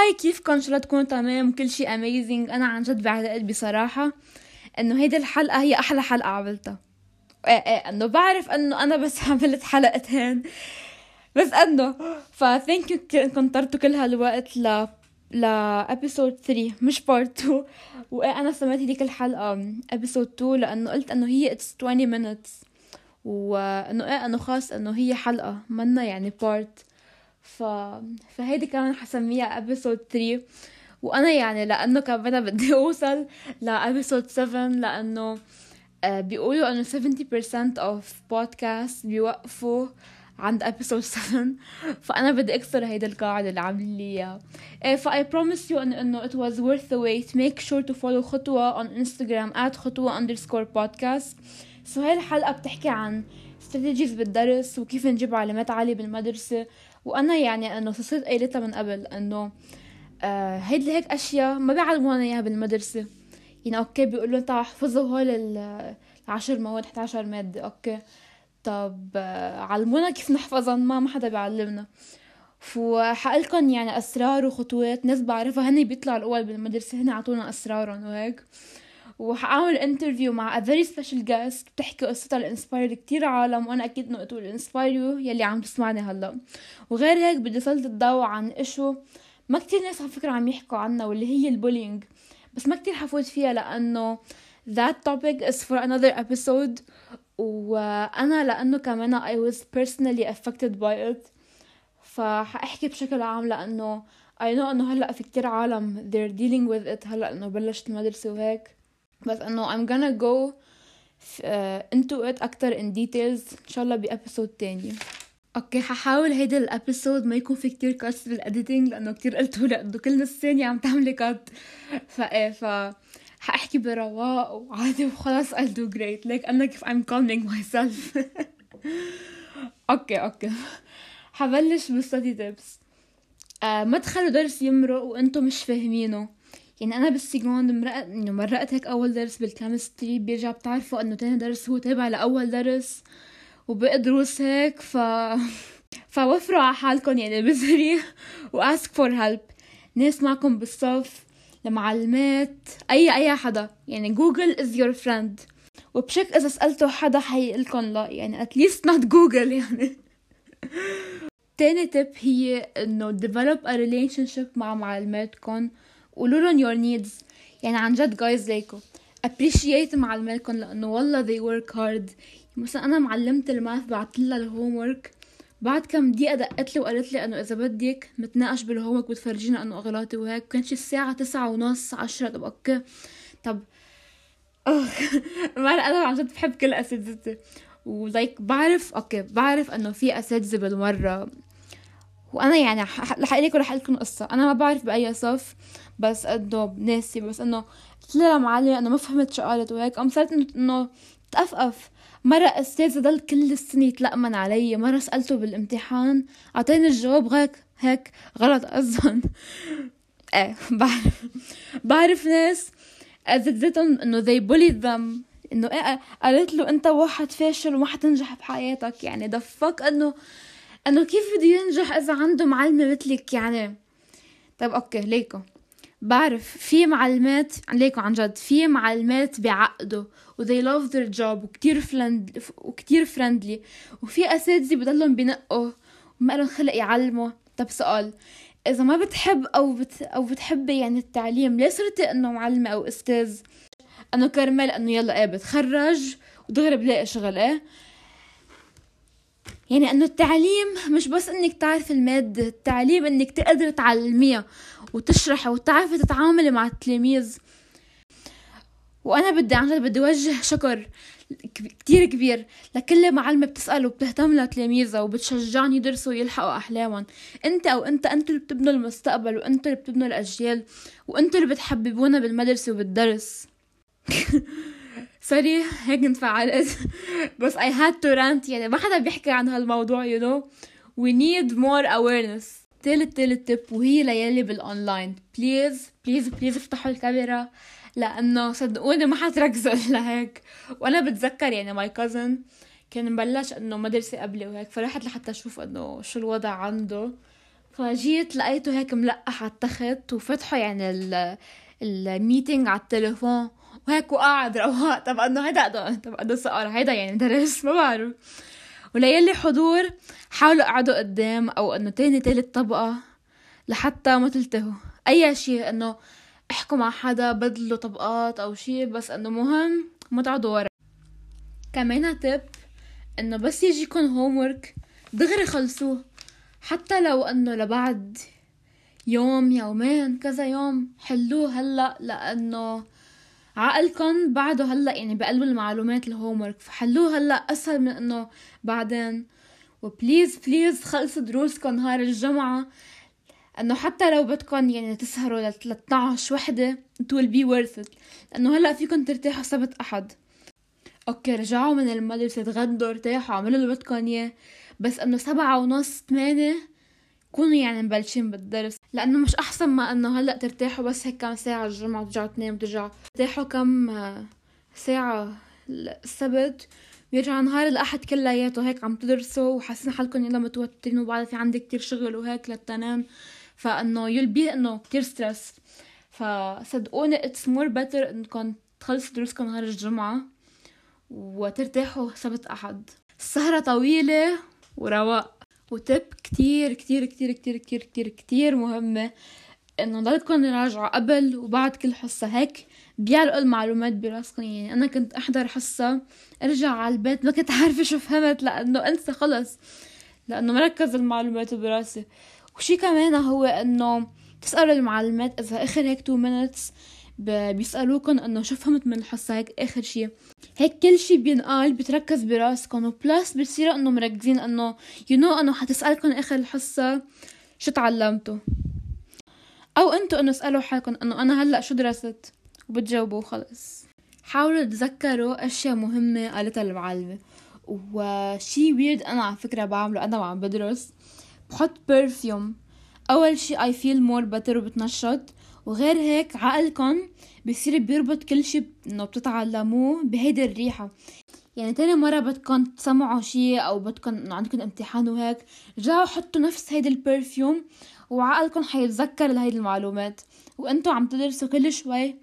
Hi كيفكم ان شاء الله تكونوا تمام كل شيء amazing أنا عن جد بعتقد بصراحة إنه هيدي الحلقة هي أحلى حلقة عملتها. إيه إيه إنه بعرف إنه أنا بس عملت حلقتين. بس إنه ف thank you إنكن نطرتوا كل هالوقت ل ل episode 3 مش part 2 وأنا سميت هذيك الحلقة episode 2 لأنه قلت إنه هي it's 20 minutes. وإنه إيه إنه خاص إنه هي حلقة منا يعني part ف... فهيدي كمان حسميها episode 3 وأنا يعني لأنه كمان بدي أوصل ل episode 7 لأنه آه، بيقولوا إنه 70% of podcast بيوقفوا عند episode 7 فأنا بدي أكسر هيدا القاعدة اللي عاملين لي إياها. إيه I promise you إنه it was worth the wait. Make sure to follow خطوة on Instagram at خطوة underscore podcast. So هاي الحلقة بتحكي عن strategies بالدرس وكيف نجيب علامات عالية بالمدرسة وأنا يعني إنه صرت قايلتها من قبل إنه آه هيدي هيك أشياء ما بيعلمونا إياها بالمدرسة. يعني أوكي بيقولوا انت احفظوا هول العشر مواد 11 مادة. أوكي. طب آه، علمونا كيف نحفظهم؟ ما ما حدا بيعلمنا. وحقلكن يعني أسرار وخطوات ناس بعرفها هن بيطلعوا الأول بالمدرسة هن عطونا أسرارهم وهيك. وحأعمل interview مع a very special guest بتحكي قصتها ل inspire كتير عالم وأنا أكيد انه تقول inspire يلي عم تسمعني هلأ. وغير هيك بدي سلط الضوء عن issue ما كتير ناس على فكرة عم يحكوا عنها واللي هي ال bullying بس ما كتير حفوت فيها لأنه that topic is for another episode. وأنا لأنه كمان I was personally affected by it. فحأحكي بشكل عام لأنه I know إنه هلأ في كتير عالم they're dealing with it هلأ إنه بلشت المدرسة وهيك. بس انه I'm gonna go uh, into it أكتر in details. إن شاء الله ب episode تاني. أوكي ححاول هيدا ال episode ما يكون في كتير cuts بال editing لأنه كتير قلتوا لأنه كل نص ثانية عم تعملي cut ف إيه ف حاحكي برواق وعادي وخلاص I'll do great. Like أنا كيف I'm calming myself. أوكي أوكي. حبلش بال study tips آه ما تخلوا درس يمرق وأنتم مش فاهمينه. يعني أنا بال second مرقت إنه مرقت هيك أول درس بال chemistry بيرجع بتعرفوا إنه تاني درس هو تابع لأول درس وباقي دروس هيك ف فوفروا على حالكم يعني بليز and ask for help ناس معكم بالصف لمعلمات أي أي حدا. يعني Google is your friend وبشك إذا سألتوا حدا حيقلكن لا. يعني at least not Google يعني. تاني تip هي إنه develop a relationship مع معلماتكم. قولوا لهم your needs. يعني عن جد guys ليكو appreciate معلماتكم لأنه والله they work hard. مثلا أنا معلمة ال math بعت لها ال homework بعد كم دقيقة دقت لي وقالت لي إنه إذا بدك نتناقش بال homework وتفرجينا إنه اغلاطي وهيك. كانت الساعة تسعة ونص عشرة طب أوكي. طب ما أنا عن جد بحب كل أساتذتي. ولايك بعرف أوكي بعرف إنه في أساتذة بالمرة. وأنا يعني رح أقول لكم رح لكم قصة. أنا ما بعرف بأي صف. بس انه ناسي بس انه قلت لها معلمة انه ما فهمت شو قالت وهيك قام صارت انه تقفقف. مرة أستاذ ضل كل السنة يتلقمن علي مرة سألته بالامتحان أعطاني الجواب هيك هيك غلط أصلا. إيه بعرف. بعرف ناس أساتذتهم إنه they bullied them. إنه إيه قالت له أنت واحد فاشل وما حتنجح بحياتك. يعني دفك إنه إنه كيف بده ينجح إذا عنده معلمة مثلك يعني؟ طيب أوكي ليكو. بعرف في معلمات ليكو عن جد في معلمات بيعقدوا و they love their job وكتير friend وكتير friendly وفي أساتذة بضلهم بنقّوا وما لهم خلق يعلموا. طب سؤال إذا ما بتحب أو بت أو بتحبي يعني التعليم ليه صرتي إنه معلمة أو أستاذ؟ إنه كرمال إنه يلا إيه بتخرج ودغري بلاقي شغل إيه؟ يعني انه التعليم مش بس انك تعرف المادة التعليم انك تقدر تعلميها وتشرحي وتعرفي تتعاملي مع التلاميذ. وأنا بدي عن جد بدي اوجه شكر كتير كبير لكل معلمة بتسأل وبتهتم لتلاميذها وبتشجعهم يدرسوا ويلحقوا أحلامهم. انت أو انت أنتوا اللي بتبنوا المستقبل وانتوا اللي بتبنوا الأجيال وانتوا اللي بتحببونا بالمدرسة وبالدرس. sorry هيك انفعلت بس I had to rant يعني ما حدا بيحكي عن هالموضوع you know. We need more awareness. تالت تالت تip وهي يلي بال online please please please افتحوا الكاميرا لأنه صدقوني ما حتركزوا الا هيك وأنا بتذكر يعني my cousin كان مبلش إنه مدرسة قبلي وهيك فرحت لحتى أشوف إنه شو الوضع عنده. فجيت لقيته هيك ملقح على التخت وفتحه يعني الميتينج على التليفون. وهيك وقاعد رواق طب إنه هيدا طب انه سؤال. هيدا يعني درس. ما بعرف. وليلي حضور حاولوا اقعدوا قدام أو إنه تاني تالت طبقة لحتى ما تلتهوا. أي شيء إنه احكوا مع حدا بدلوا طبقات أو شيء بس إنه مهم ما تقعدوا ورا. كمان تip إنه بس يجيكم homework دغري خلصوه حتى لو إنه لبعد يوم يومين كذا يوم حلوه هلأ لأنه عقلكم بعده هلا يعني بقلب المعلومات ال homework فحلوه هلا أسهل من إنه بعدين. و please please خلصوا دروسكم نهار الجمعة. إنه حتى لو بدكم يعني تسهروا ل 13 وحدة it will be worth it. لأنه هلا فيكم ترتاحوا سبت أحد. أوكي رجعوا من المدرسة تغدوا ارتاحوا عملوا اللي بدكم إياه. بس إنه سبعة ونص ثمانية كونوا يعني مبلشين بالدرس لأنه مش أحسن ما إنه هلأ ترتاحوا بس هيك كم ساعة الجمعة وترجعوا تناموا وترجعوا. ترتاحوا كم ساعة السبت بيرجع نهار الأحد كلياته هيك عم تدرسوا وحاسين حالكم يلا متوترين وبعد في عندي كتير شغل وهيك للتنام فإنه يلبي إنه كتير stress فصدقوني it's more better إنكم تخلصوا دروسكم نهار الجمعة وترتاحوا سبت أحد. السهرة طويلة ورواق. و tip كتير كتير كتير كتير كتير كتير كتير مهمة إنه ضلتكم تراجعوا قبل وبعد كل حصة. هيك بيعلقوا المعلومات براسكم يعني أنا كنت أحضر حصة ارجع على البيت ما كنت عارفة شو فهمت لأنه أنسى خلص لأنه ما تركز المعلومات براسي. وشي كمان هو إنه تسألوا المعلمات إذا آخر هيك تو minutes بيسألوكم إنه شو فهمت من الحصة هيك آخر شي. هيك كل شي بينقال بتركز براسكم و plus بتصيروا إنه مركزين إنه you know إنه حتسألكم آخر الحصة شو تعلمتوا. أو أنتوا إنه اسألوا حالكم إنه أنا هلأ شو درست؟ وبتجاوبوا وخلص حاولوا تذكروا أشياء مهمة قالتها المعلمة وشي weird أنا على فكرة بعمله أنا وعم بدرس. بحط perfume أول شي I feel more better وبتنشط. وغير هيك عقلكم بصير بيربط كل شي إنه بتتعلموه بهيدي الريحة. يعني تاني مرة بدكم تسمّعوا شي أو بدكم إنه عندكم امتحان وهيك رجعوا حطوا نفس هيدي ال perfume وعقلكم حيتذكر لهيدي المعلومات. وانتوا عم تدرسوا كل شوي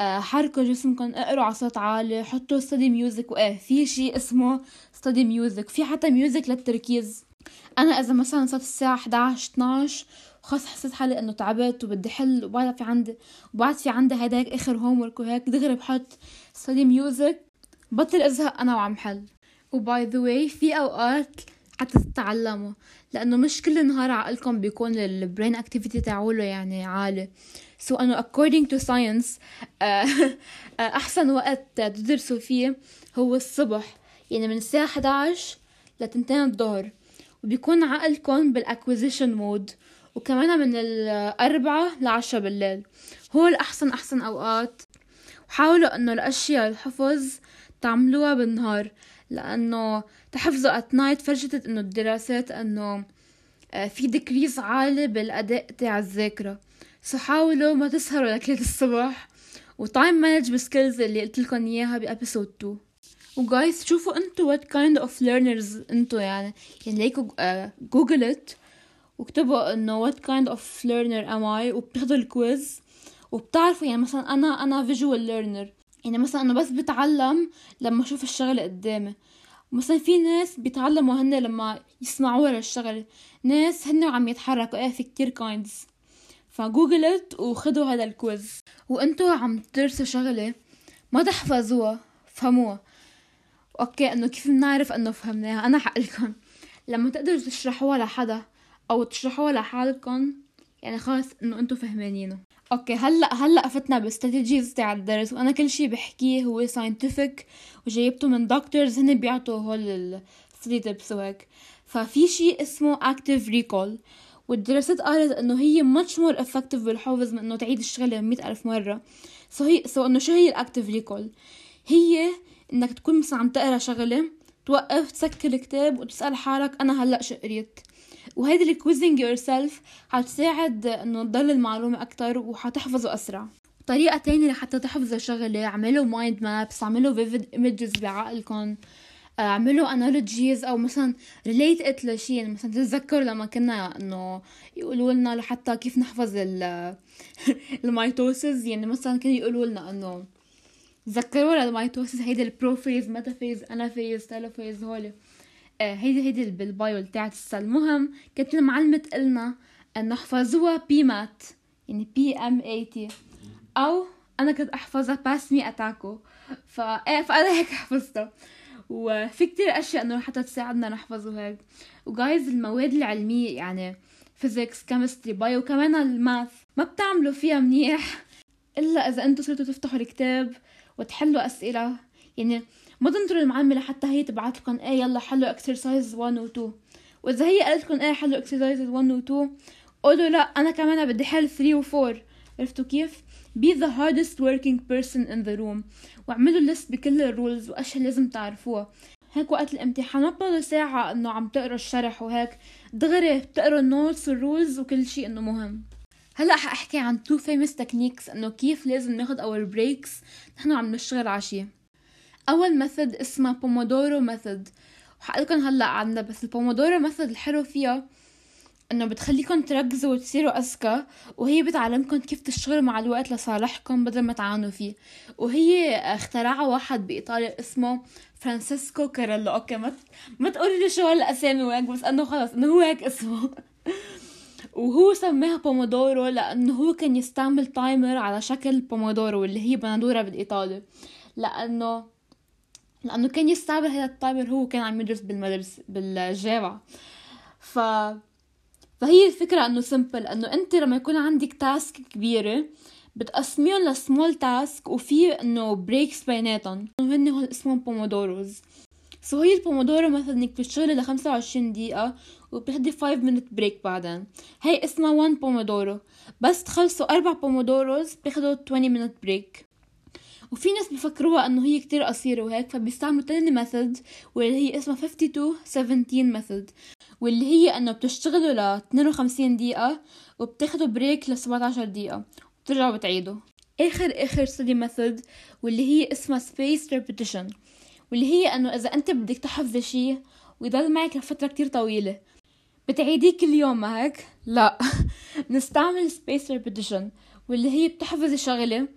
آه، حركوا جسمكم اقروا على صوت عالي حطوا study music وإيه في شي اسمه study music في حتى music للتركيز. أنا إذا مثلا صارت الساعة 11 12 وخلص حسيت حالي إنه تعبت وبدي حل وبعد في عندي وبعد في عندي هيدا هيك آخر homework وهيك دغري بحط study music بطل أزهق أنا وعم حل. و by the way في أوقات حتى تتعلموا لأنه مش كل نهار عقلكم بيكون ال brain activity تاعوله يعني عالي. so so أنه according to science آه، أحسن وقت تدرسوا فيه هو الصبح يعني من الساعة 11 لتنتين الظهر. وبيكون عقلكم بال acquisition mode وكمان من الأربعة لعشرة بالليل. هو الأحسن أحسن أوقات. وحاولوا إنه الأشياء الحفظ تعملوها بالنهار لأنه تحفظوا at night فرجتت إنه الدراسات إنه آه، في decrease عالي بالأداء تاع الذاكرة. so حاولوا ما تسهروا لكلية الصبح و time management skills اللي قلت لكم إياها ب episode 2 و guys شوفوا انتو what kind of learners انتو يعني. يعني ليكوا google it واكتبوا إنه what kind of learner am I وبتاخدوا ال quiz وبتعرفوا يعني مثلا أنا أنا visual learner. يعني مثلا أنا بس بتعلم لما أشوف الشغله قدامي. مثلا في ناس بيتعلموا هن لما يسمعوا للشغله ناس هن عم يتحركوا. إيه في كتير kinds ف google it وخدوا هذا ال quiz وإنتوا عم تدرسوا شغلة ما تحفظوها فهموها. okay إنه كيف بنعرف إنه فهمناها؟ أنا حقلكم. لما تقدروا تشرحوها لحدا أو تشرحوها لحالكم يعني خلص إنه أنتوا فهمانينه. okay هلأ هلأ فتنا ب strategies تاع الدرس وأنا كل شيء بحكيه هو scientific وجايبته من doctors هن بيعطوا هول ال study tips وهيك. ففي شيء اسمه active recall والدراسات قالت إنه هي much more effective بالحفظ من إنه تعيد الشغلة مئة ألف مرة. so هي so إنه شو هي ال active recall هي إنك تكون مثلا عم تقرأ شغلة توقف تسكر الكتاب وتسأل حالك أنا هلأ شو قريت. وهيدي ال quizzing yourself حتساعد إنه تضل المعلومة أكتر وحتحفظه أسرع. طريقة تانية لحتى تحفظوا شغلة اعملوا mind maps اعملوا vivid images بعقلكم اعملوا analogies أو مثلا relate it لشيء يعني مثلا تتذكروا لما كنا إنه يقولوا لنا لحتى كيف نحفظ ال mitosis يعني مثلا كانوا يقولوا لنا إنه تذكروا ال mitosis هيدي ال prophase metaphase anaphase telophase هول آه، هيدي هيدي بال bio تاعت ال cell المهم كانت المعلمة تقلنا انه أحفظوها ب PMAT يعني P M A T أو أنا كنت أحفظها pass me a taco. فا فأنا هيك حفظتها. وفي كتير أشياء إنه حتى تساعدنا نحفظ وهيك و guys المواد العلمية يعني physics chemistry bio كمان ال math ما بتعملوا فيها منيح. إلا إذا أنتم صرتوا تفتحوا الكتاب وتحلوا أسئلة. يعني ما تنطروا المعلمة لحتى هي تبعت لكم إيه يلا حلوا exercise 1 و 2 وإذا هي قالت لكم إيه حلوا exercise 1 و 2 قولوا لا أنا كمان بدي حل 3 و 4 عرفتوا كيف؟ be the hardest working person in the room. واعملوا list بكل ال rules واشياء لازم تعرفوها. هيك وقت الامتحان ما بتضلوا ساعة إنه عم تقرا الشرح وهيك. دغري بتقرا ال notes وال rules وكل شيء إنه مهم. هلأ حاحكي عن two famous techniques إنه كيف لازم ناخد our breaks نحن عم نشتغل عشية أول method اسمها pomodoro method وحقلكن هلأ عنها بس ال pomodoro method الحلو فيها إنه بتخليكم تركزوا وتصيروا أذكى وهي بتعلمكم كيف تشتغلوا مع الوقت لصالحكم بدل ما تعانوا فيه. وهي اخترعها واحد بإيطاليا اسمه فرانسيسكو كاريلو. okay ما ما تقولي لي شو هالاسامي وهيك بس إنه خلص إنه هو هيك اسمه. وهو سماها بومودورو لأنه هو كان يستعمل timer على شكل بومودورو اللي هي بندوره بالإيطالي. لأنه لأنه كان يستعمل هذا ال timer هو كان عم يدرس بالمدرسة بالجامعة. ف فهي الفكرة إنه simple إنه أنت لما يكون عندك task كبيرة بتقسميهم ل small task وفي إنه breaks بيناتهم. هن هول اسمهم pomodoros so هي البومودورو مثلا إنك بتشتغلي ل 25 دقيقة وبتاخدي 5 minute break بعدين. هي اسمها 1 بومودورو بس تخلصوا أربع pomodoros بياخدوا 20 minute break وفي ناس بفكروها إنه هي كتير قصيرة وهيك فبيستعملوا تاني method واللي هي اسمها 52 17 method واللي هي إنه بتشتغلوا ل 52 دقيقة وبتاخدوا break ل 17 دقيقة وبترجعوا بتعيدوا. آخر آخر study method واللي هي اسمها spaced repetition واللي هي إنه إذا أنت بدك تحفظي شيء ويضل معك لفترة كتير طويلة. بتعيديه كل يوم ما هيك؟ لا. بنستعمل spaced repetition واللي هي بتحفظي شغلة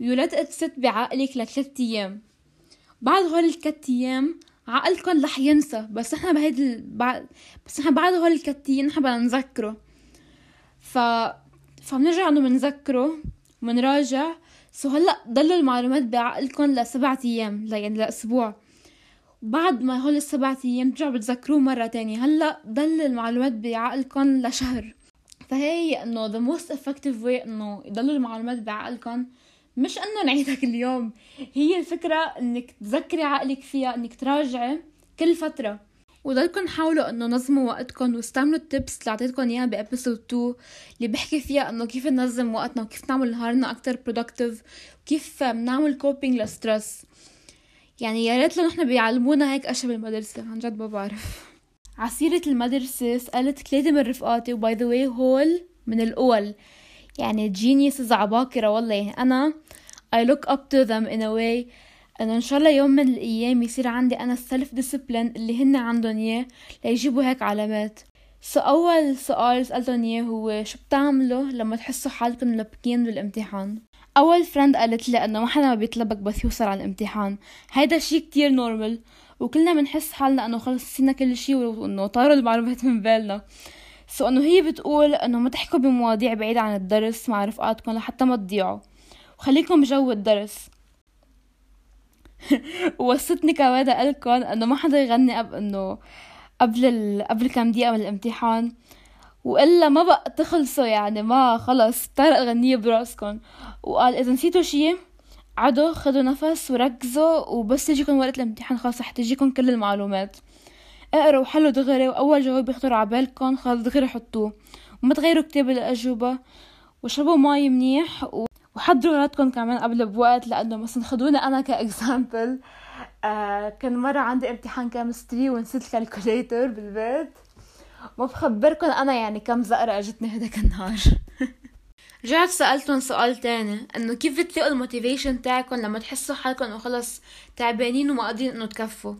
و you hold it بعقلك لثلاث أيام. بعد هول الثلاث أيام عقلكم رح ينسى. بس إحنا بهيدي بعد بس إحنا بعد هول الكتين نحن بدنا نذكره. ف فبنرجع إنه بنذكره وبنراجع so هلأ ضل المعلومات بعقلكم لسبعة أيام يعني لأسبوع. بعد ما هول السبعة أيام ترجعوا بتذكروه مرة تانية. هلأ ضل المعلومات بعقلكم لشهر. فهي إنه the most effective way إنه يضلوا المعلومات بعقلكم مش إنه نعيدها كل يوم هي الفكرة إنك تذكري عقلك فيها إنك تراجعي كل فترة. وضلكم حاولوا إنه نظموا وقتكم واستعملوا التبس اللي أعطيتكم إياها بإبيسود 2 اللي بحكي فيها إنه كيف ننظم وقتنا وكيف نعمل نهارنا أكتر برودكتيف وكيف نعمل coping ل stress يعني يا ريت لو نحن بيعلمونا هيك أشياء بالمدرسة. عن جد ما بعرف. عسيرة المدرسة سألت ثلاثة من رفقاتي و by the way هول من الأول. يعني geniuses عباقرة والله. يعني أنا I look up to them in a way إنه إن شاء الله يوم من الأيام يصير عندي أنا ال self discipline اللي هن عندهم إياه ليجيبوا هيك علامات. so أول سؤال سألتهم إياه هو شو بتعملوا لما تحسوا حالكم ملبكين بالامتحان؟ أول friend قالت لي إنه ما حدا ما بيطلبك بس يوصل على الامتحان. هيدا شي كتير normal وكلنا بنحس حالنا إنه خلص نسينا كل شي وإنه طاروا المعلومات من بالنا. so إنه هي بتقول إنه ما تحكوا بمواضيع بعيدة عن الدرس مع رفقاتكم لحتى ما تضيعوا. وخليكم بجو الدرس. ووصتني كمان قالكم إنه ما حدا يغني up إنه قبل ال... قبل كم دقيقة من الامتحان. وإلا ما بقى تخلصوا يعني ما خلص طارق غنية براسكم وقال إذا نسيتوا شي عدوا خدوا نفس وركزوا وبس تجيكم ورقة الامتحان خلص رح تجيكم كل المعلومات. اقروا وحلوا دغري وأول جواب يخطر على بالكم. خلص دغري حطوه. وما تغيروا كتاب الأجوبة. وشربوا مي منيح و... وحضروا ولادكم كمان قبل بوقت لأنه مثلا خدوني أنا ك example آه كان مرة عندي امتحان chemistry ونسيت ال calculator بالبيت. ما بخبركم أنا يعني كم زقرة أجتني هداك النهار. رجعت سألتهم سؤال تاني إنه كيف بتلاقوا ال motivation تاعكم لما تحسوا حالكم إنه خلص تعبانين وما قادرين إنه تكفوا؟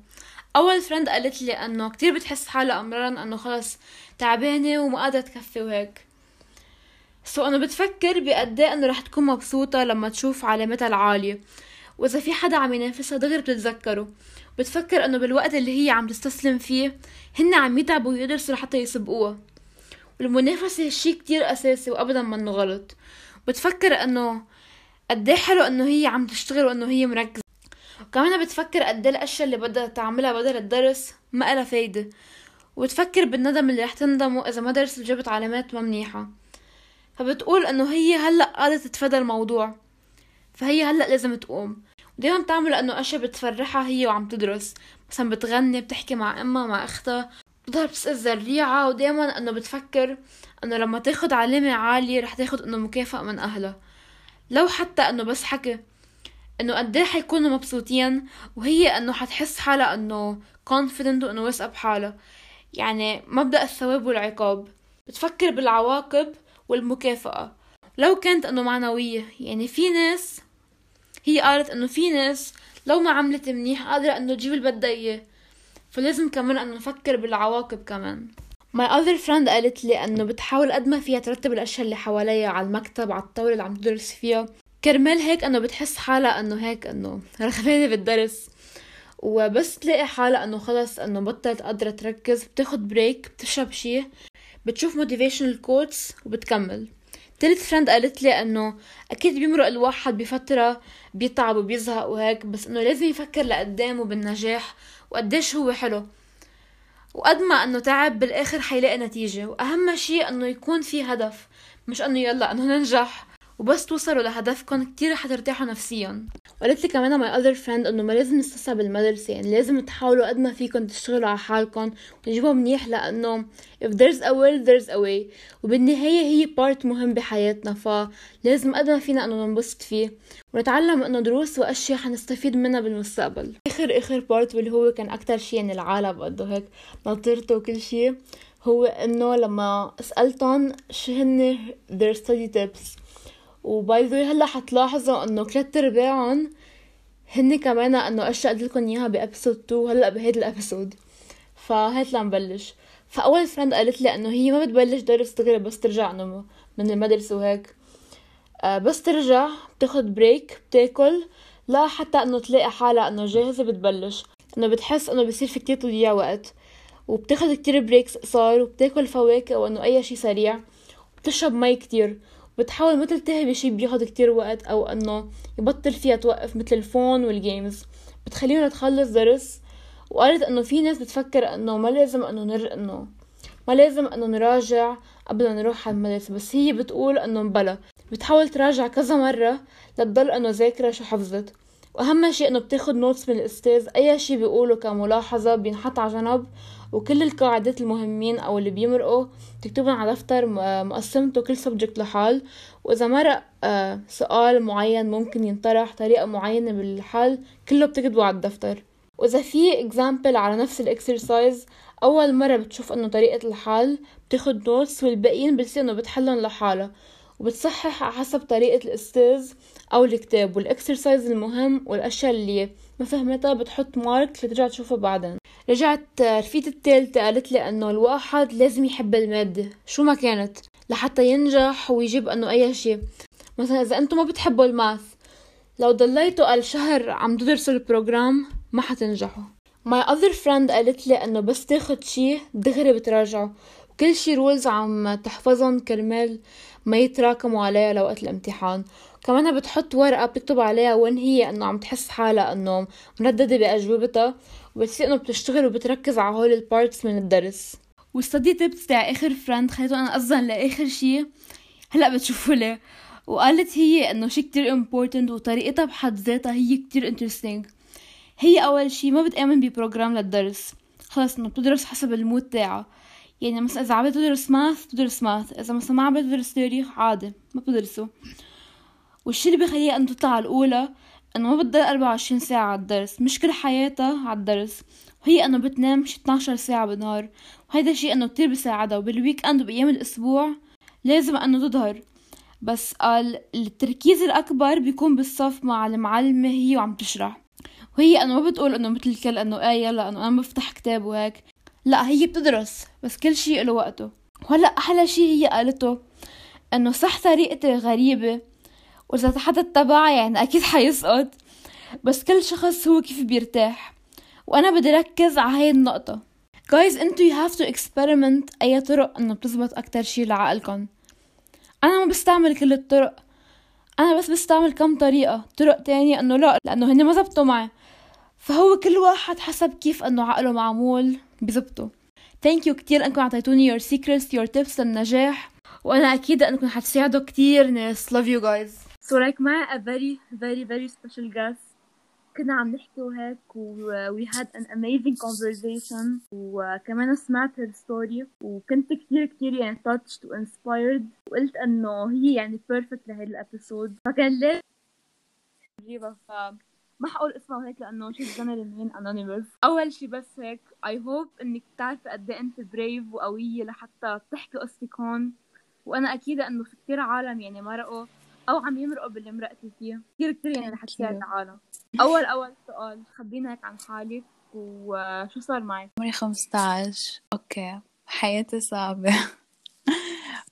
أول friend قالت لي إنه كتير بتحس حالها أمرارا إنه خلص تعبانة وما قادرة تكفي وهيك. so أنا بتفكر بقد إيه إنه رح تكون مبسوطة لما تشوف علامتها العالية. وإذا في حدا عم ينافسها دغري بتتذكره. بتفكر إنه بالوقت اللي هي عم تستسلم فيه هن عم يتعبوا ويدرسوا لحتى يسبقوها. والمنافسة شي كتير أساسي وأبدا منه غلط. بتفكر إنه قد حلو إنه هي عم تشتغل وإنه هي مركزة. وكمان بتفكر قد الأشياء اللي بدها تعملها بدل الدرس ما لها فايدة وبتفكر بالندم اللي رح تندمه إذا ما درست وجبت علامات ما منيحة فبتقول إنه هي هلأ قادرة تتفادى الموضوع فهي هلأ لازم تقوم. ودايما بتعمل إنه أشياء بتفرحها هي وعم تدرس مثلا بتغني بتحكي مع أمها مع أختها بتضل بتسأل زريعة ودايما إنه بتفكر إنه لما تاخد علامة عالية رح تاخد إنه مكافأة من أهلها. لو حتى إنه بس حكي إنه قد إيه حيكونوا مبسوطين وهي إنه حتحس حالها إنه confident وإنه واثقة بحالها. يعني مبدأ الثواب والعقاب. بتفكر بالعواقب والمكافأة. لو كانت إنه معنوية يعني في ناس هي قالت إنه في ناس لو ما عملت منيح قادرة إنه تجيب اللي بدها إياه. فلازم كمان إنه نفكر بالعواقب كمان. My other friend قالت لي إنه بتحاول قد ما فيها ترتب الأشياء اللي حواليها على المكتب على الطاولة اللي عم تدرس فيها. كرمال هيك إنه بتحس حالها إنه هيك إنه رخبانة بالدرس. وبس تلاقي حالها إنه خلص إنه بطلت قادرة تركز بتاخد بريك بتشرب شي بتشوف motivational quotes وبتكمل. تالت friend قالت لي إنه أكيد بيمرق الواحد بفترة بيتعب وبيزهق وهيك بس إنه لازم يفكر لقدام وبالنجاح وقديش هو حلو. وقد ما إنه تعب بالآخر حيلاقي نتيجة. وأهم شيء إنه يكون في هدف مش إنه يلا إنه ننجح. وبس توصلوا لهدفكم كتير حترتاحوا نفسيا. وقالت لي كمان my other friend إنه ما لازم نستصعب المدرسة يعني لازم تحاولوا قد ما فيكم تشتغلوا على حالكم وتجيبوا منيح لأنه if there's a will there's a way. وبالنهاية هي part مهم بحياتنا فلازم قد ما فينا إنه ننبسط فيه ونتعلم إنه دروس وأشياء حنستفيد منها بالمستقبل. آخر آخر part واللي هو كان أكتر شيء يعني العالم قده هيك نطرته وكل شيء هو إنه لما سألتهم شو هن their study tips. و by the هلا حتلاحظوا إنه ثلاث ارباعهم هن كمان إنه اشياء قلت لكم إياها ب episode 2 هلا بهيدا ال episode فهات لنبلش فأول friend قالت لي إنه هي ما بتبلش درس دغري بس ترجع إنه من المدرسة وهيك. آه بس ترجع بتاخد break بتاكل لا حتى إنه تلاقي حالها إنه جاهزة بتبلش. إنه بتحس إنه بصير في كتير تضييع وقت. وبتاخد كتير breaks قصار وبتاكل فواكه وإنه أي شي سريع. وبتشرب مي كتير. بتحاول ما تلتهي بشي بياخد كتير وقت أو إنه يبطل فيها توقف مثل ال phone وال games بتخلينا تخلص درس وقالت إنه في ناس بتفكر إنه ما لازم إنه نر إنه ما لازم إنه نراجع قبل ما نروح على المدرسة بس هي بتقول إنه بلا. بتحاول تراجع كذا مرة لتضل إنه ذاكرة شو حفظت. وأهم شيء إنه بتاخد notes من الأستاذ. أي شيء بيقوله كملاحظة بينحط على جنب. وكل القاعدات المهمين أو اللي بيمرقوا تكتبهم على دفتر مقسمته كل subject لحال. وإذا مرق آه، سؤال معين ممكن ينطرح طريقة معينة بالحل كله بتكتبه على الدفتر. وإذا في example على نفس ال exercise أول مرة بتشوف إنه طريقة الحل بتاخد notes والباقيين بتصير إنه بتحلهم لحالها. وبتصحح على حسب طريقة الأستاذ أو الكتاب وال exercise المهم والأشياء اللي ما فهمتها بتحط mark لترجع تشوفها بعدين. رجعت رفيقتي التالتة قالت لي إنه الواحد لازم يحب المادة. شو ما كانت لحتى ينجح ويجيب إنه أي شيء. مثلا إذا أنتم ما بتحبوا ال math لو ضليتوا قال شهر عم تدرسوا ال program ما حتنجحوا. My other friend قالت لي إنه بس تاخد شي دغري بتراجعه. وكل شي rules عم تحفظهم كرمال ما يتراكموا عليها لوقت الامتحان. كمان بتحط ورقة بتكتب عليها وين هي إنه عم تحس حالها إنه مرددة بأجوبتها وبتصير إنه بتشتغل وبتركز على هول ال parts من الدرس. وال study tips تاع آخر friend خليته أنا أصلا لآخر شي. هلأ بتشوفوا لي وقالت هي إنه شي كتير important وطريقتها بحد ذاتها هي كتير interesting هي أول شي ما بتآمن ب program للدرس. خلص إنه بتدرس حسب ال mood تاعها. يعني مثلا إذا عم تدرس math بتدرس math إذا مثلا ما عم تدرس تاريخ عادي ما بتدرسه. والشي اللي بخليها انه تطلع الأولى إنه ما بتضل 24 ساعة على الدرس. مش كل حياتها على الدرس. وهي إنه بتنام شي 12 ساعة بالنهار. وهيدا الشي إنه كتير بيساعدها. وبالويك إند وبأيام الأسبوع لازم إنه تظهر. بس قال التركيز الأكبر بيكون بالصف مع المعلمة هي وعم تشرح. وهي إنه ما بتقول إنه مثل الكل إنه إيه يلا إنه أنا بفتح كتاب وهيك. لا هي بتدرس بس كل شيء له وقته. وهلأ أحلى شيء هي قالته إنه صح طريقتي غريبة. وإذا حدا اتبعها يعني أكيد حيسقط. بس كل شخص هو كيف بيرتاح. وأنا بدي ركز على هاي النقطة. Guys انتو you have to experiment أي طرق إنه بتزبط أكتر شي لعقلكم أنا ما بستعمل كل الطرق. أنا بس بستعمل كم طريقة. طرق تانية إنه لا لأنه هن ما زبطوا معي. فهو كل واحد حسب كيف إنه عقله معمول بزبطه. thank you كتير إنكم أعطيتوني your secrets your tips للنجاح. وأنا أكيد إنكم حتساعدوا كتير. ناس love you guys. So like معي a very very very special guest. كنا عم نحكي وهيك و we had an amazing conversation وكمان سمعت story وكنت كتير كتير يعني touched و inspired وقلت إنه هي يعني perfect لهيدا ال episode فكان نجيبها ف ما حقول اسمها هيك لأنه she's gonna remain anonymous. أول شي بس هيك I hope إنك بتعرفي قد إيه أنت brave وقوية لحتى تحكي قصتك هون وأنا أكيدة إنه في كتير عالم يعني مرقوا أو عم يمرقوا باللي مرقتي فيه كثير كثير يعني رح تساعد العالم أول أول سؤال خبرينا هيك عن حالك وشو صار معك؟ عمري 15 أوكي. حياتي صعبة.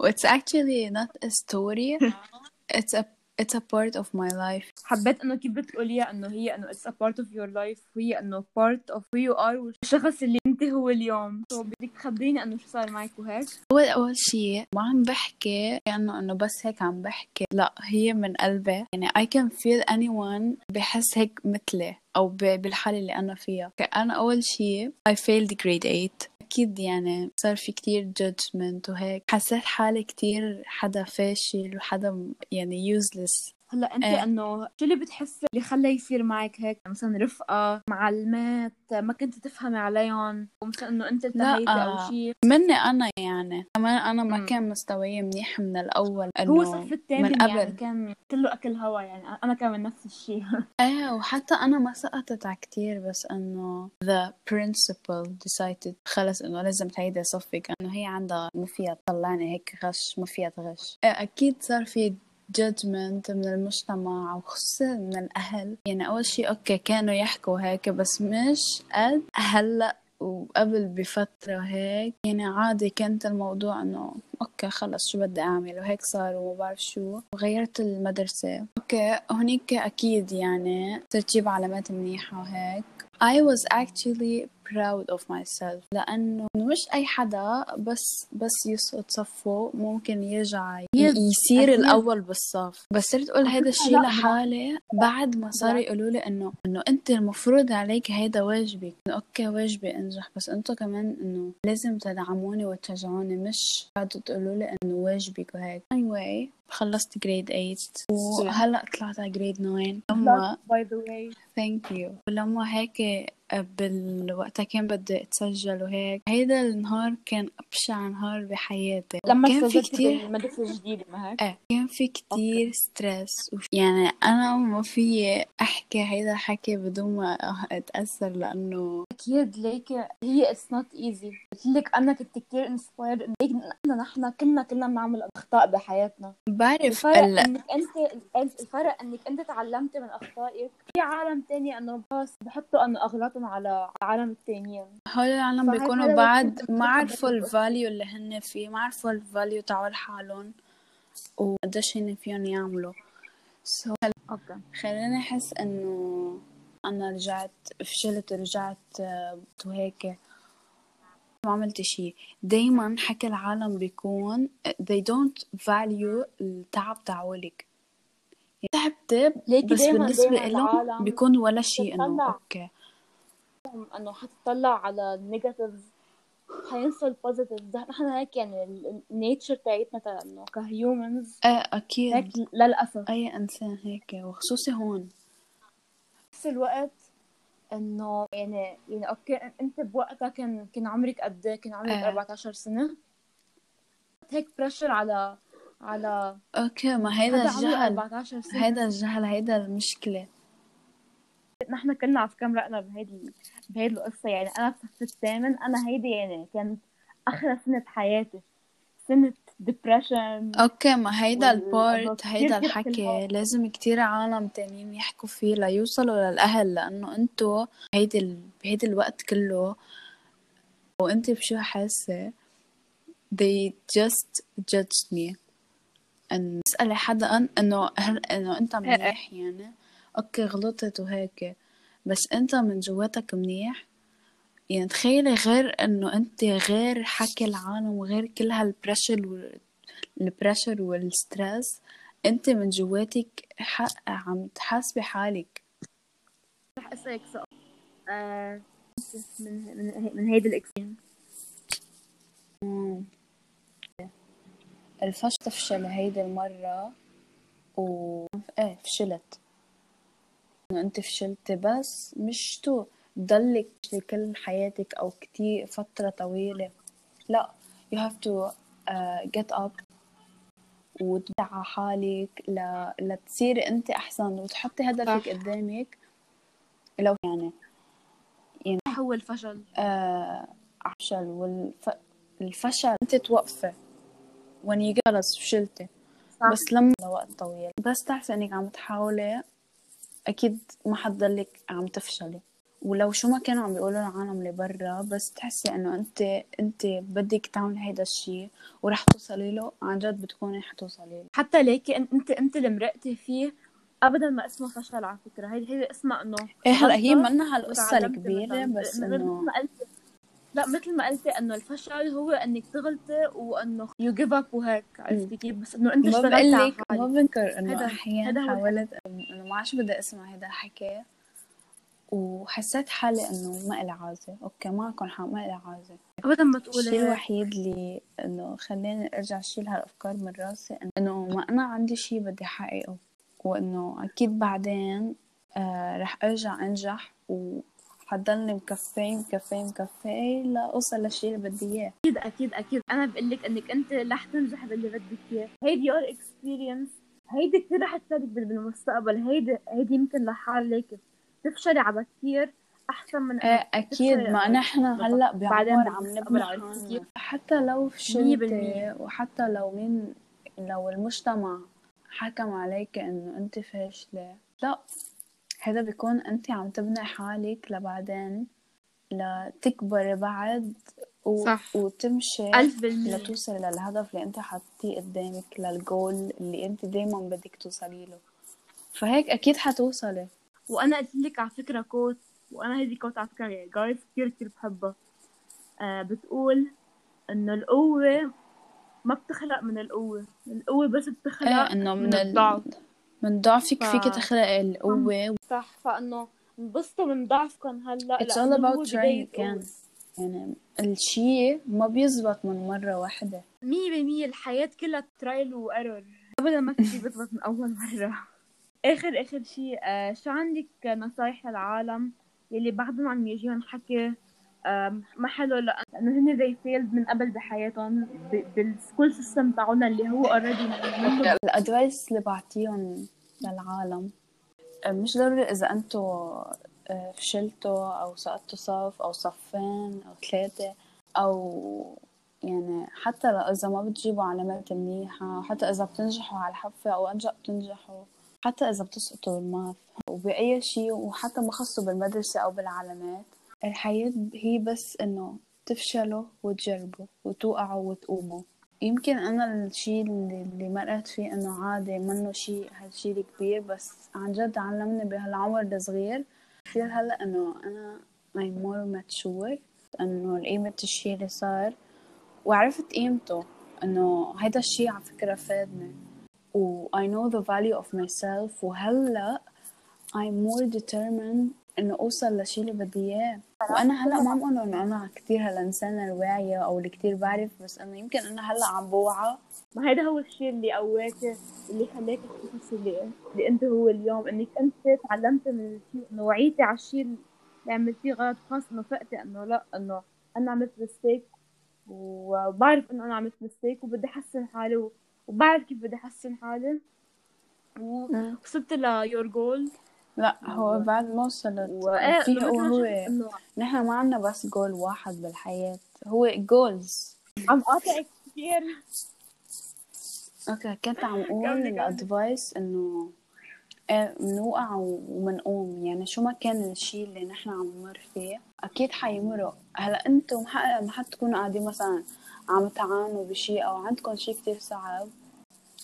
It's actually not a story. It's a it's a part of my life. حبيت انه كيف بتقوليها انه هي انه it's a part of your life وهي انه part of who you are والشخص اللي انت هو اليوم. So بدك تخبريني انه شو صار معك وهيك؟ اول أول شيء ما عم بحكي كأنه إنه بس هيك عم بحكي. لا هي من قلبي. يعني I can feel anyone بحس هيك مثلي أو بالحالة اللي أنا فيها. أنا أول شيء I failed grade 8 أكيد يعني صار في كتير judgment وهيك. حسيت حالي كتير حدا فاشل وحدا يعني useless. هلا انت إيه. انه شو اللي بتحسي اللي خلى يصير معك هيك؟ مثلا رفقة معلمات ما كنت تفهمي عليهم ومثلا انه انت انتهيتي أو شيء مني أنا يعني. كمان أنا ما م. كان مستواي منيح من الأول إنه هو صف الثامن من قبل يعني كان كله أكل هوا يعني أنا كمان نفس الشيء. إيه وحتى أنا ما سقطت على كثير بس إنه the principal decided خلص إنه لازم تعيدي صفك إنه هي عندها ما فيها تطلعني هيك غش ما فيها تغش إيه أكيد صار في judgment من المجتمع وخصوصا من الأهل. يعني أول شي okay كانوا يحكوا هيك بس مش قد هلأ وقبل بفترة هيك. يعني عادي كانت الموضوع إنه okay خلص شو بدي أعمل؟ وهيك صار وما بعرف شو. وغيرت المدرسة. okay هونيك أكيد يعني صرت جيب علامات منيحة وهيك. I was actually proud of myself. لأنه مش أي حدا بس بس يسقط صفه ممكن يرجع يصير الأول بالصف. بس صرت أقول هذا الشيء لحالي بعد ما صاروا يقولوا لي إنه إنه أنت المفروض عليك هيدا واجبك. إنه okay واجبي أنجح. بس أنتوا كمان إنه لازم تدعموني وتشجعوني. مش قعدوا تقولوا لي إنه واجبك وهيك. Anyway خلصت grade 8 وهلأ طلعت على grade 9 لما by the way thank you ولما هيك بالوقتها كان بدي أتسجل وهيك. هيدا النهار كان أبشع نهار بحياتي. لما كان في كتير المدرسة الجديدة ما هيك؟ إيه كان في كتير stress وف... يعني أنا ما في أحكي هيدا الحكي بدون ما أتأثر لأنه أكيد ليك هي اتس نوت ايزي قلت لك أنا كنت كتير inspired like نحن كلنا كلنا بنعمل أخطاء بحياتنا. بعرف الفرق ال... إنك انت الفرق إنك أنت تعلمتي من أخطائك. في عالم تاني إنه بس بحطوا إنه اغلاطهم على العالم التانيين هول العالم بيكونوا بعد ما عرفوا ال value اللي هن فيه ما عرفوا ال value تاعوا لحالهم وقديش هن فيهم يعملوا. so, okay. خليني أحس إنه أنا رجعت فشلت رجعت وهيك ما عملت شيء. دايما حكي العالم بيكون they don't value التعب تاعولك. يعني تعبت بس بالنسبة لهم بيكون ولا شيء إنه okay. انه حتطلع على ال negatives حينسوا ال positive نحن هيك يعني ال nature تاعتنا انه ك humans إيه أكيد. هيك للأسف. أي إنسان هيك وخصوصي هون. نفس الوقت انه يعني يعني okay انت بوقتها كان كان عمرك قد إيه؟ كان عمرك آه. 14 سنة. هيك pressure على على okay ما هيدا الجهل. هيدا الجهل هيدا المشكلة. نحن كلنا على فكره مرقنا بهيدي بهيدي القصة يعني. أنا في الثامن أنا هيدي يعني. كانت آخر سنة حياتي. سنة depression okay ما هيدا ال part هيدا الحكي. لازم كتير عالم تانيين يحكوا فيه ليوصلوا للأهل لأنه انتو هيدي ال... بهيدي الوقت كله وانت بشو حاسة؟ they just judged me. إن تسألي حدا إنه هل إنه أنت منيح يعني؟ okay غلطت وهيك. بس أنت من جواتك منيح. يعني تخيلي غير إنه أنت غير حكي العالم وغير كل هال pressure. ال pressure وال stress أنت من جواتك حق عم تحاسبي حالك رح أسألك سؤال. آه، من من من هيدي ال experience. الفشل تفشل هيدي المرة و إيه فشلت. إنه أنت فشلتي بس مش تو تضلك كل حياتك أو كتير فترة طويلة لا you have to uh, get up وتدعى حالك ل... لتصيري أنت أحسن وتحطي هدفك صح. قدامك لو يعني هو الفشل آه فشل والف... الفشل أنت توقفي when you get خلص فشلتي صح. بس لما لوقت طويل بس تعرفي إنك عم تحاولي أكيد ما حتضلك عم تفشلي. ولو شو ما كانوا عم بيقولوا العالم اللي برا بس تحسي إنه أنت أنت بدك تعملي هيدا الشيء ورح توصلي له. عن جد بتكوني حتوصلي له. حتى ليكي أنت أنت اللي مرقتي فيه ابدا ما اسمه فشل على فكرة. هيدي هي اسمها إنه إيه هلأ هي منها الكبيرة مثلاً. بس مثل إنه ما لا مثل ما قلتي إنه الفشل هو إنك تغلطي وإنه you give up وهيك عرفتي كيف؟ بس إنه أنت ما اشتغلتي على لك ما حالك. بنكر إنه أحيانا حاولت إنه ما عادش بدي أسمع هيدا الحكي وحسيت حالي إنه ما إلي عازة. أوكي معكم حق ما إلي عازة. ابدا ما تقولي الشيء. الوحيد اللي إنه خلاني أرجع أشيل هالأفكار من راسي إنه ما أنا عندي شيء بدي أحققه وإنه أكيد بعدين آه رح أرجع أنجح وحضلني مكفي مكفي مكفي لاوصل للشيء اللي بدي إياه. أكيد أكيد أكيد. أنا بقول لك إنك أنت رح تنجح باللي بدك إياه. هيدي your experience هيدي كثير رح تفيدك بال- بالمستقبل. هيدي هيدي يمكن لحالك. تفشلي على كثير أحسن من إيه إنك أكيد. ما نحن هلأ بعدين بعمر عم نبني؟ حتى لو فشلتي. وحتى لو مين لو المجتمع حكم عليك إنه أنت فاشلة لا. هذا بيكون أنت عم تبني حالك لبعدين لتكبري بعد و... صح. وتمشي ألف بالمية. لتوصلي للهدف اللي أنت حاطيه قدامك للجول اللي أنت دايما بدك توصلي له. فهيك أكيد حتوصلي. وأنا قلت لك على فكرة كوت وأنا هذه كوت على فكرة جايز كثير كثير بحبها. آه بتقول إنه القوة ما بتخلق من القوة القوة بس بتخلق إيه إنه من من ال... من ضعفك ف- فيك تخلقي القوة صح فإنه انبسطوا من ضعفكم هلأ It's all about trying again. يعني الشيء ما بيزبط من مرة واحدة. مية بالمية الحياة كلها trial and error أبدا ما في شي بيزبط من أول مرة. آخر آخر شي آه شو عندك نصايح للعالم يلي بعدهم عم يجيهم حكي آم، ما حلو لأنه هن they failed من قبل بحياتهم بال school system تاعونا اللي هو already منه الأدفايس اللي بعطيهم للعالم. مش ضروري إذا أنتوا آه، فشلتوا أو سقطتوا صف أو صفين أو ثلاثة أو يعني حتى إذا ما بتجيبوا علامات منيحة حتى إذا بتنجحوا على الحفة أو أنجا بتنجحوا حتى إذا بتسقطوا الماث وبأي شيء وحتى ما خصوا بالمدرسة أو بالعلامات الحياة هي بس إنه تفشلوا وتجربوا وتوقعوا وتقوموا. يمكن أنا الشيء اللي, مرقت فيه إنه عادي منه شيء هالشيء الكبير بس عن جد علمني بهالعمر الصغير. كثير هلأ إنه أنا I'm more mature إنه قيمة الشيء اللي صار. وعرفت قيمته إنه هيدا الشيء على فكرة فادني. و I know the value of myself وهلأ I'm more determined إنه أوصل للشيء اللي بدي إياه. وأنا هلأ ما عم أقول إنه أنا كتير هالإنسانة الواعية أو اللي كتير بعرف بس إنه يمكن أنا هلأ عم بوعى. ما هيدا هو الشيء اللي قواك اللي خلاك الشخص اللي اللي أنت هو اليوم. إنك أنت تعلمت من الشيء إنه وعيتي على الشيء اللي عملتيه غلط خاص إنه فقتي إنه لأ إنه أنا عملت مستيك وبعرف إنه أنا عملت مستيك وبدي أحسن حالي وبعرف كيف بدي أحسن حالي. ووصلت ليور جول لا هو بعد ما وصلت وايه في هو نحن ما عنا بس جول واحد بالحياة هو جولز عم قاطعك كثير okay كنت عم أقول ال advice إنه إيه منوقع ومنقوم. يعني شو ما كان الشيء اللي نحن عم نمر فيه أكيد حيمرق. هلأ أنتم ما حتكونوا قاعدين مثلا عم تعانوا بشيء أو عندكم شيء كتير صعب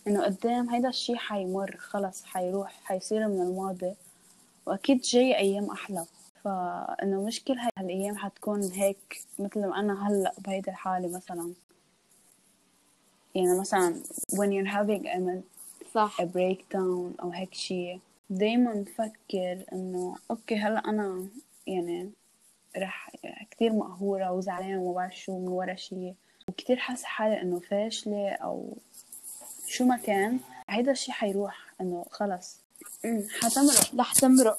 إنه قدام هيدا الشيء حيمر خلص حيروح حيصير من الماضي. وأكيد جاي أيام أحلى. فإنه مش كل هالايام حتكون هيك مثل ما أنا هلأ بهيدي الحالة مثلا. يعني مثلا when you're having a, صح. a breakdown أو هيك شيء دايما نفكر إنه أوكي هلأ أنا يعني رح كتير مقهورة وزعلانة وما بعرف شو من ورا شيء وكتير حاسة حالي إنه فاشلة أو شو ما كان. هيدا الشيء حيروح إنه خلص. حتمرق. رح تمرق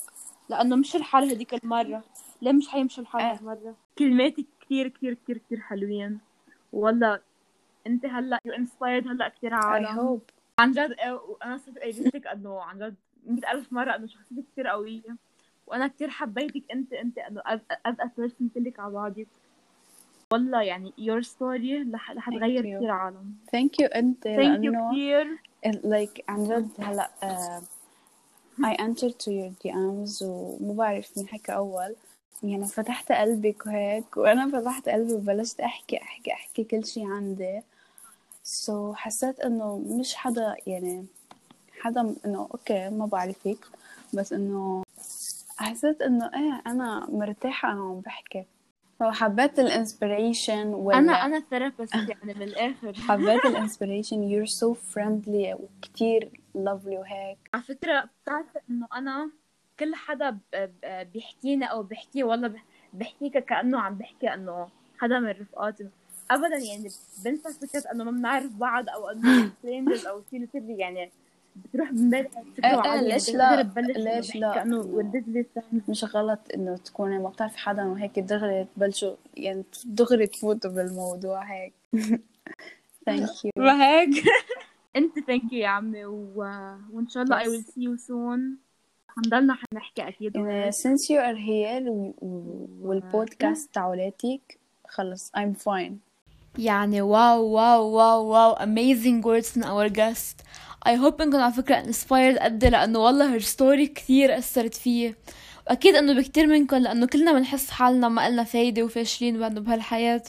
لأنه مش الحال هذيك المرة. ليه مش حيمشي الحال آه. هالمرة؟ كلماتك كثير كثير كثير كثير حلوين. والله أنت هلأ يو انسبايرد هلأ كثير عالم. عن جد وأنا صرت قايلتك إنه عن جد مئة ألف مرة إنه شخصيتك كثير قوية. وأنا كثير حبيتك أنت أنت إنه a person كلك على بعضك والله يعني your story رح تغير. كثير عالم. Thank you أنت you لأنه كثير like عن جد هلأ uh, I entered to your DMs وما بعرف مين حكى أول. يعني فتحت قلبك وهيك وأنا فتحت قلبي وبلشت أحكي أحكي أحكي كل شي عندي. so حسيت إنه مش حدا يعني حدا إنه okay ما بعرفك بس إنه حسيت إنه إيه أنا مرتاحة أنا عم بحكي. فحبيت ال inspiration وال... أنا أنا therapist يعني من الآخر. حبيت ال inspiration. You're so friendly وكتير lovely وهيك على فكرة بتعرف إنه أنا كل حدا بيحكينا أو بيحكي والله بح- بحكيك كأنه عم بحكي إنه حدا من رفقاتي. ابدا يعني بنسى فكرة إنه ما بنعرف بعض أو إنه strangers أو شيء كثير يعني بتروح بالي هالفكرة إيه ليش لا؟ ليش لا؟ كأنه ولدت مش غلط إنه تكوني ما بتعرفي حدا وهيك دغري تبلشوا يعني دغري تفوتوا بالموضوع هيك. thank you ما هيك انت thank you يا عمي و... وإن شاء الله I will see you soon. حنضلنا حنحكي أكيد وهيك. since you are here و- و- والبودكاست تاعولاتك خلص I'm fine. يعني wow wow wow wow amazing words from our guest. I hope إنكم على فكرة inspired قد لأنه والله her story كثير أثرت فيي وأكيد إنه بكتير منكم لأنه كلنا بنحس حالنا ما إلنا فايدة وفاشلين بأنه بهالحياة.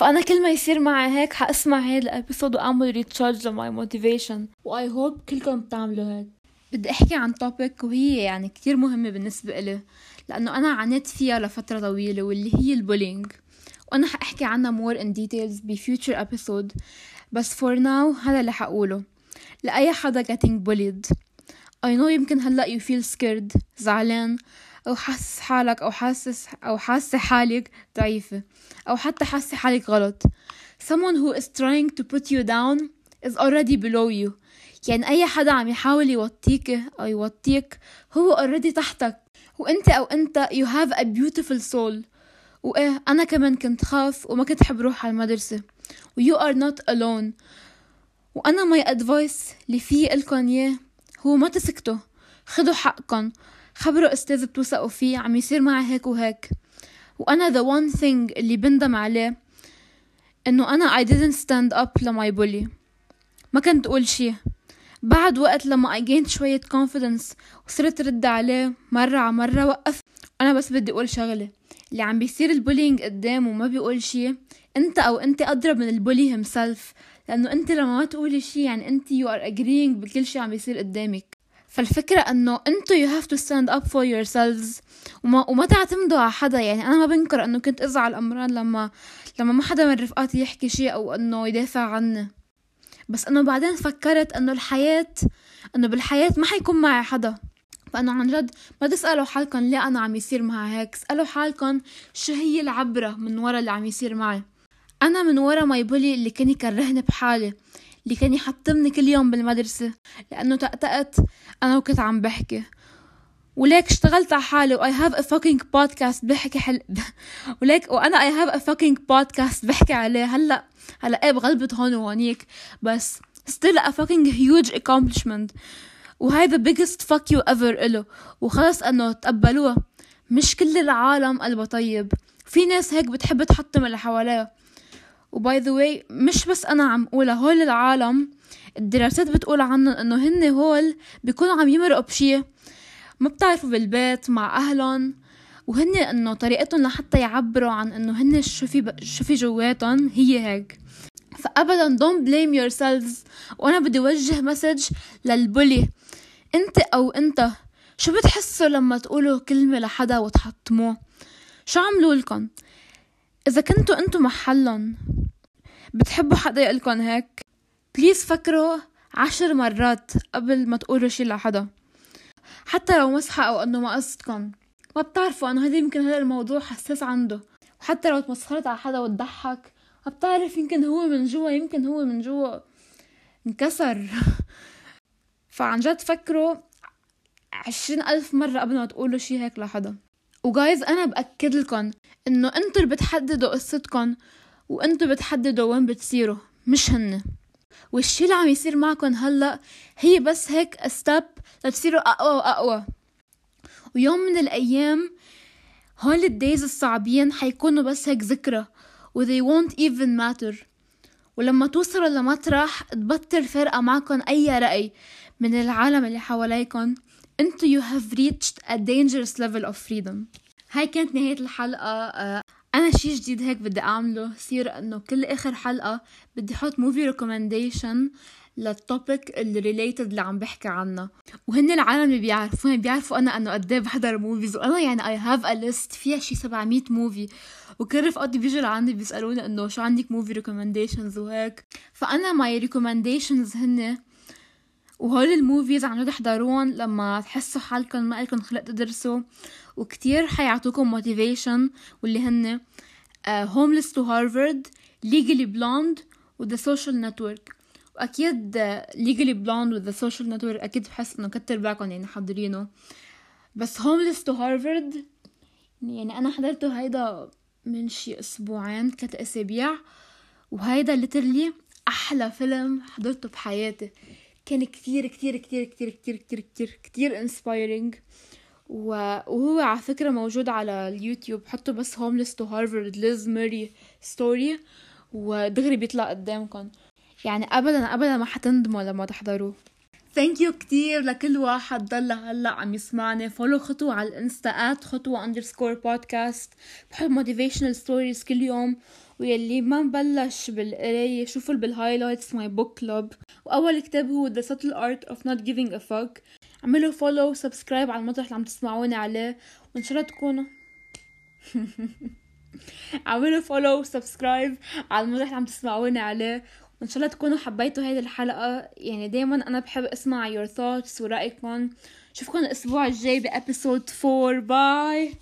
فأنا كل ما يصير معي هيك حأسمع هيدا ال episode وأعمل recharge ل my motivation و I hope كلكم بتعملوا هيك. بدي أحكي عن topic وهي يعني كتير مهمة بالنسبة إلي لأنه أنا عانيت فيها لفترة طويلة واللي هي ال bullying. وأنا حأحكي عنها more in details ب future episode بس for now هذا اللي حقوله. لأي حدا getting bullied. I know يمكن هلأ you feel scared زعلان. أو حاسس حالك أو حاسس أو حاسة حالك ضعيفة أو حتى حاسة حالك غلط. Someone who is trying to put you down is already below you. يعني أي حدا عم يحاول يوطيك أو يوطيك هو already تحتك. وأنت أو أنت you have a beautiful soul. وإيه أنا كمان كنت خاف وما كنت حب روح على المدرسة. You are not alone. وأنا my advice اللي فيه إلكن إياه هو ما تسكتوا. خدوا حقكن. خبروا أستاذ بتوثقوا فيه عم يصير معي هيك وهيك. وأنا the one thing اللي بندم عليه إنه أنا I didn't stand up ل my bully ما كنت أقول شي. بعد وقت لما I gained شوية confidence وصرت رد عليه مرة على مرة وقف. أنا بس بدي أقول شغلة. اللي عم بيصير ال bullying قدام وما بيقول شي أنت أو أنت أضرب من ال bully himself لأنه أنت لما ما تقولي شي يعني أنت you are agreeing بكل شي عم بيصير قدامك. فالفكرة إنه أنتو you have to stand up for yourselves. وما, وما تعتمدوا على حدا. يعني أنا ما بنكر إنه كنت أزعل امران لما لما ما حدا من رفقاتي يحكي شي أو إنه يدافع عني. بس إنه بعدين فكرت إنه الحياة إنه بالحياة ما حيكون معي حدا. فإنه عن جد ما تسألوا حالكم ليه أنا عم يصير معي هيك. اسألوا حالكم شو هي العبرة من ورا اللي عم يصير معي. أنا من ورا ماي بولي اللي كان يكرهني بحالي. اللي كان يحطمني كل يوم بالمدرسة لأنه تأتأت أنا وكنت عم بحكي. وليك اشتغلت على حالي و I have a fucking podcast بحكي حل وليك وأنا I have a fucking podcast بحكي عليه. هلأ هلأ إيه بغلبت هون وهونيك بس still a fucking huge accomplishment. وهاي the biggest fuck you ever إله. وخلص إنه تقبلوها. مش كل العالم قلبها طيب. في ناس هيك بتحب تحطم اللي حواليها. و by the way مش بس أنا عم أقولها هول العالم الدراسات بتقول عنهم إنه هن هول بيكونوا عم يمرقوا بشي ما بتعرفوا بالبيت مع أهلهم وهن إنه طريقتهم لحتى يعبروا عن إنه هن شو في. شو في جواتهم هي هيك. فابدا don't blame yourselves. وأنا بدي اوجه message لل bully. أنت أو أنت شو بتحسوا لما تقولوا كلمة لحدا وتحطموه؟ شو عملوا لكم؟ إذا كنتوا أنتوا محلهم بتحبوا حدا يقلكن هيك بليز فكروا عشر مرات قبل ما تقولوا شي لحدا حتى لو مسحة أو إنه ما قصدكن. ما بتعرفوا إنه هذا يمكن هذا الموضوع حساس عنده. وحتى لو تمسخرت على حدا وتضحك ما بتعرف يمكن هو من جوا يمكن هو من جوا انكسر. فعن جد فكروا عشرين ألف مرة قبل ما تقولوا شي هيك لحدا. وجايز أنا بأكد لكم إنه أنتوا اللي بتحددوا قصتكم وأنتوا بتحددوا وين بتصيروا مش هن والشي اللي عم يصير معكم هلأ هي بس هيك step لتصيروا أقوى وأقوى. ويوم من الأيام هول ال days الصعبين حيكونوا بس هيك ذكرى و they won't even matter. ولما توصلوا لمطرح تبطل فرقة معكم أي رأي من العالم اللي حواليكم انتو you have reached a dangerous level of freedom. هاي كانت نهاية الحلقة. آه، أنا شي جديد هيك بدي أعمله. يصير إنه كل آخر حلقة بدي أحط movie recommendation لل topic اللي related اللي عم بحكي عنها وهن العالم اللي بيعرفوني بيعرفوا أنا إنه قد إيه بحضر movies وأنا يعني I have a list فيها شي 700 movie وكل رفقاتي بيجوا لعندي بيسألوني إنه شو عندك movie recommendations وهيك. فأنا my recommendations هن وهول ال movies عم تحضروهم لما تحسوا حالكم ما لكم خلق تدرسوا وكتير حيعطوكم motivation واللي هن Homeless to Harvard Legally Blonde و The Social Network وأكيد Legally Blonde و The Social Network أكيد بحس إنه كتر بالكم يعني حاضرينه. بس Homeless to Harvard يعني أنا حضرته هيدا من شي أسبوعين ثلاث اسابيع وهيدا literally أحلى فيلم حضرته بحياتي. كان كتير كتير كتير كتير كتير كتير كتير كتير inspiring وهو على فكرة موجود على اليوتيوب. حطوا بس Homeless to Harvard Liz Murray story ودغري بيطلع قدامكم يعني ابدا ابدا ما حتندموا لما تحضروه. thank you كتير لكل واحد ضل هلأ عم يسمعني follow خطوة على الإنستا at خطوة underscore podcast بحط motivational stories كل يوم. ويلي ما مبلش بالقراية شوفوا بال highlights my book club وأول كتاب هو The Subtle Art of Not Giving a Fuck. اعملوا follow subscribe على المطرح اللي عم تسمعوني عليه. وإن شاء الله تكونوا اعملوا follow subscribe على المطرح اللي عم تسمعوني عليه. وإن شاء الله تكونوا حبيتوا هيدي الحلقة. يعني دايما أنا بحب أسمع your thoughts ورأيكم. شوفكم الأسبوع الجاي بأبيسود 4 باي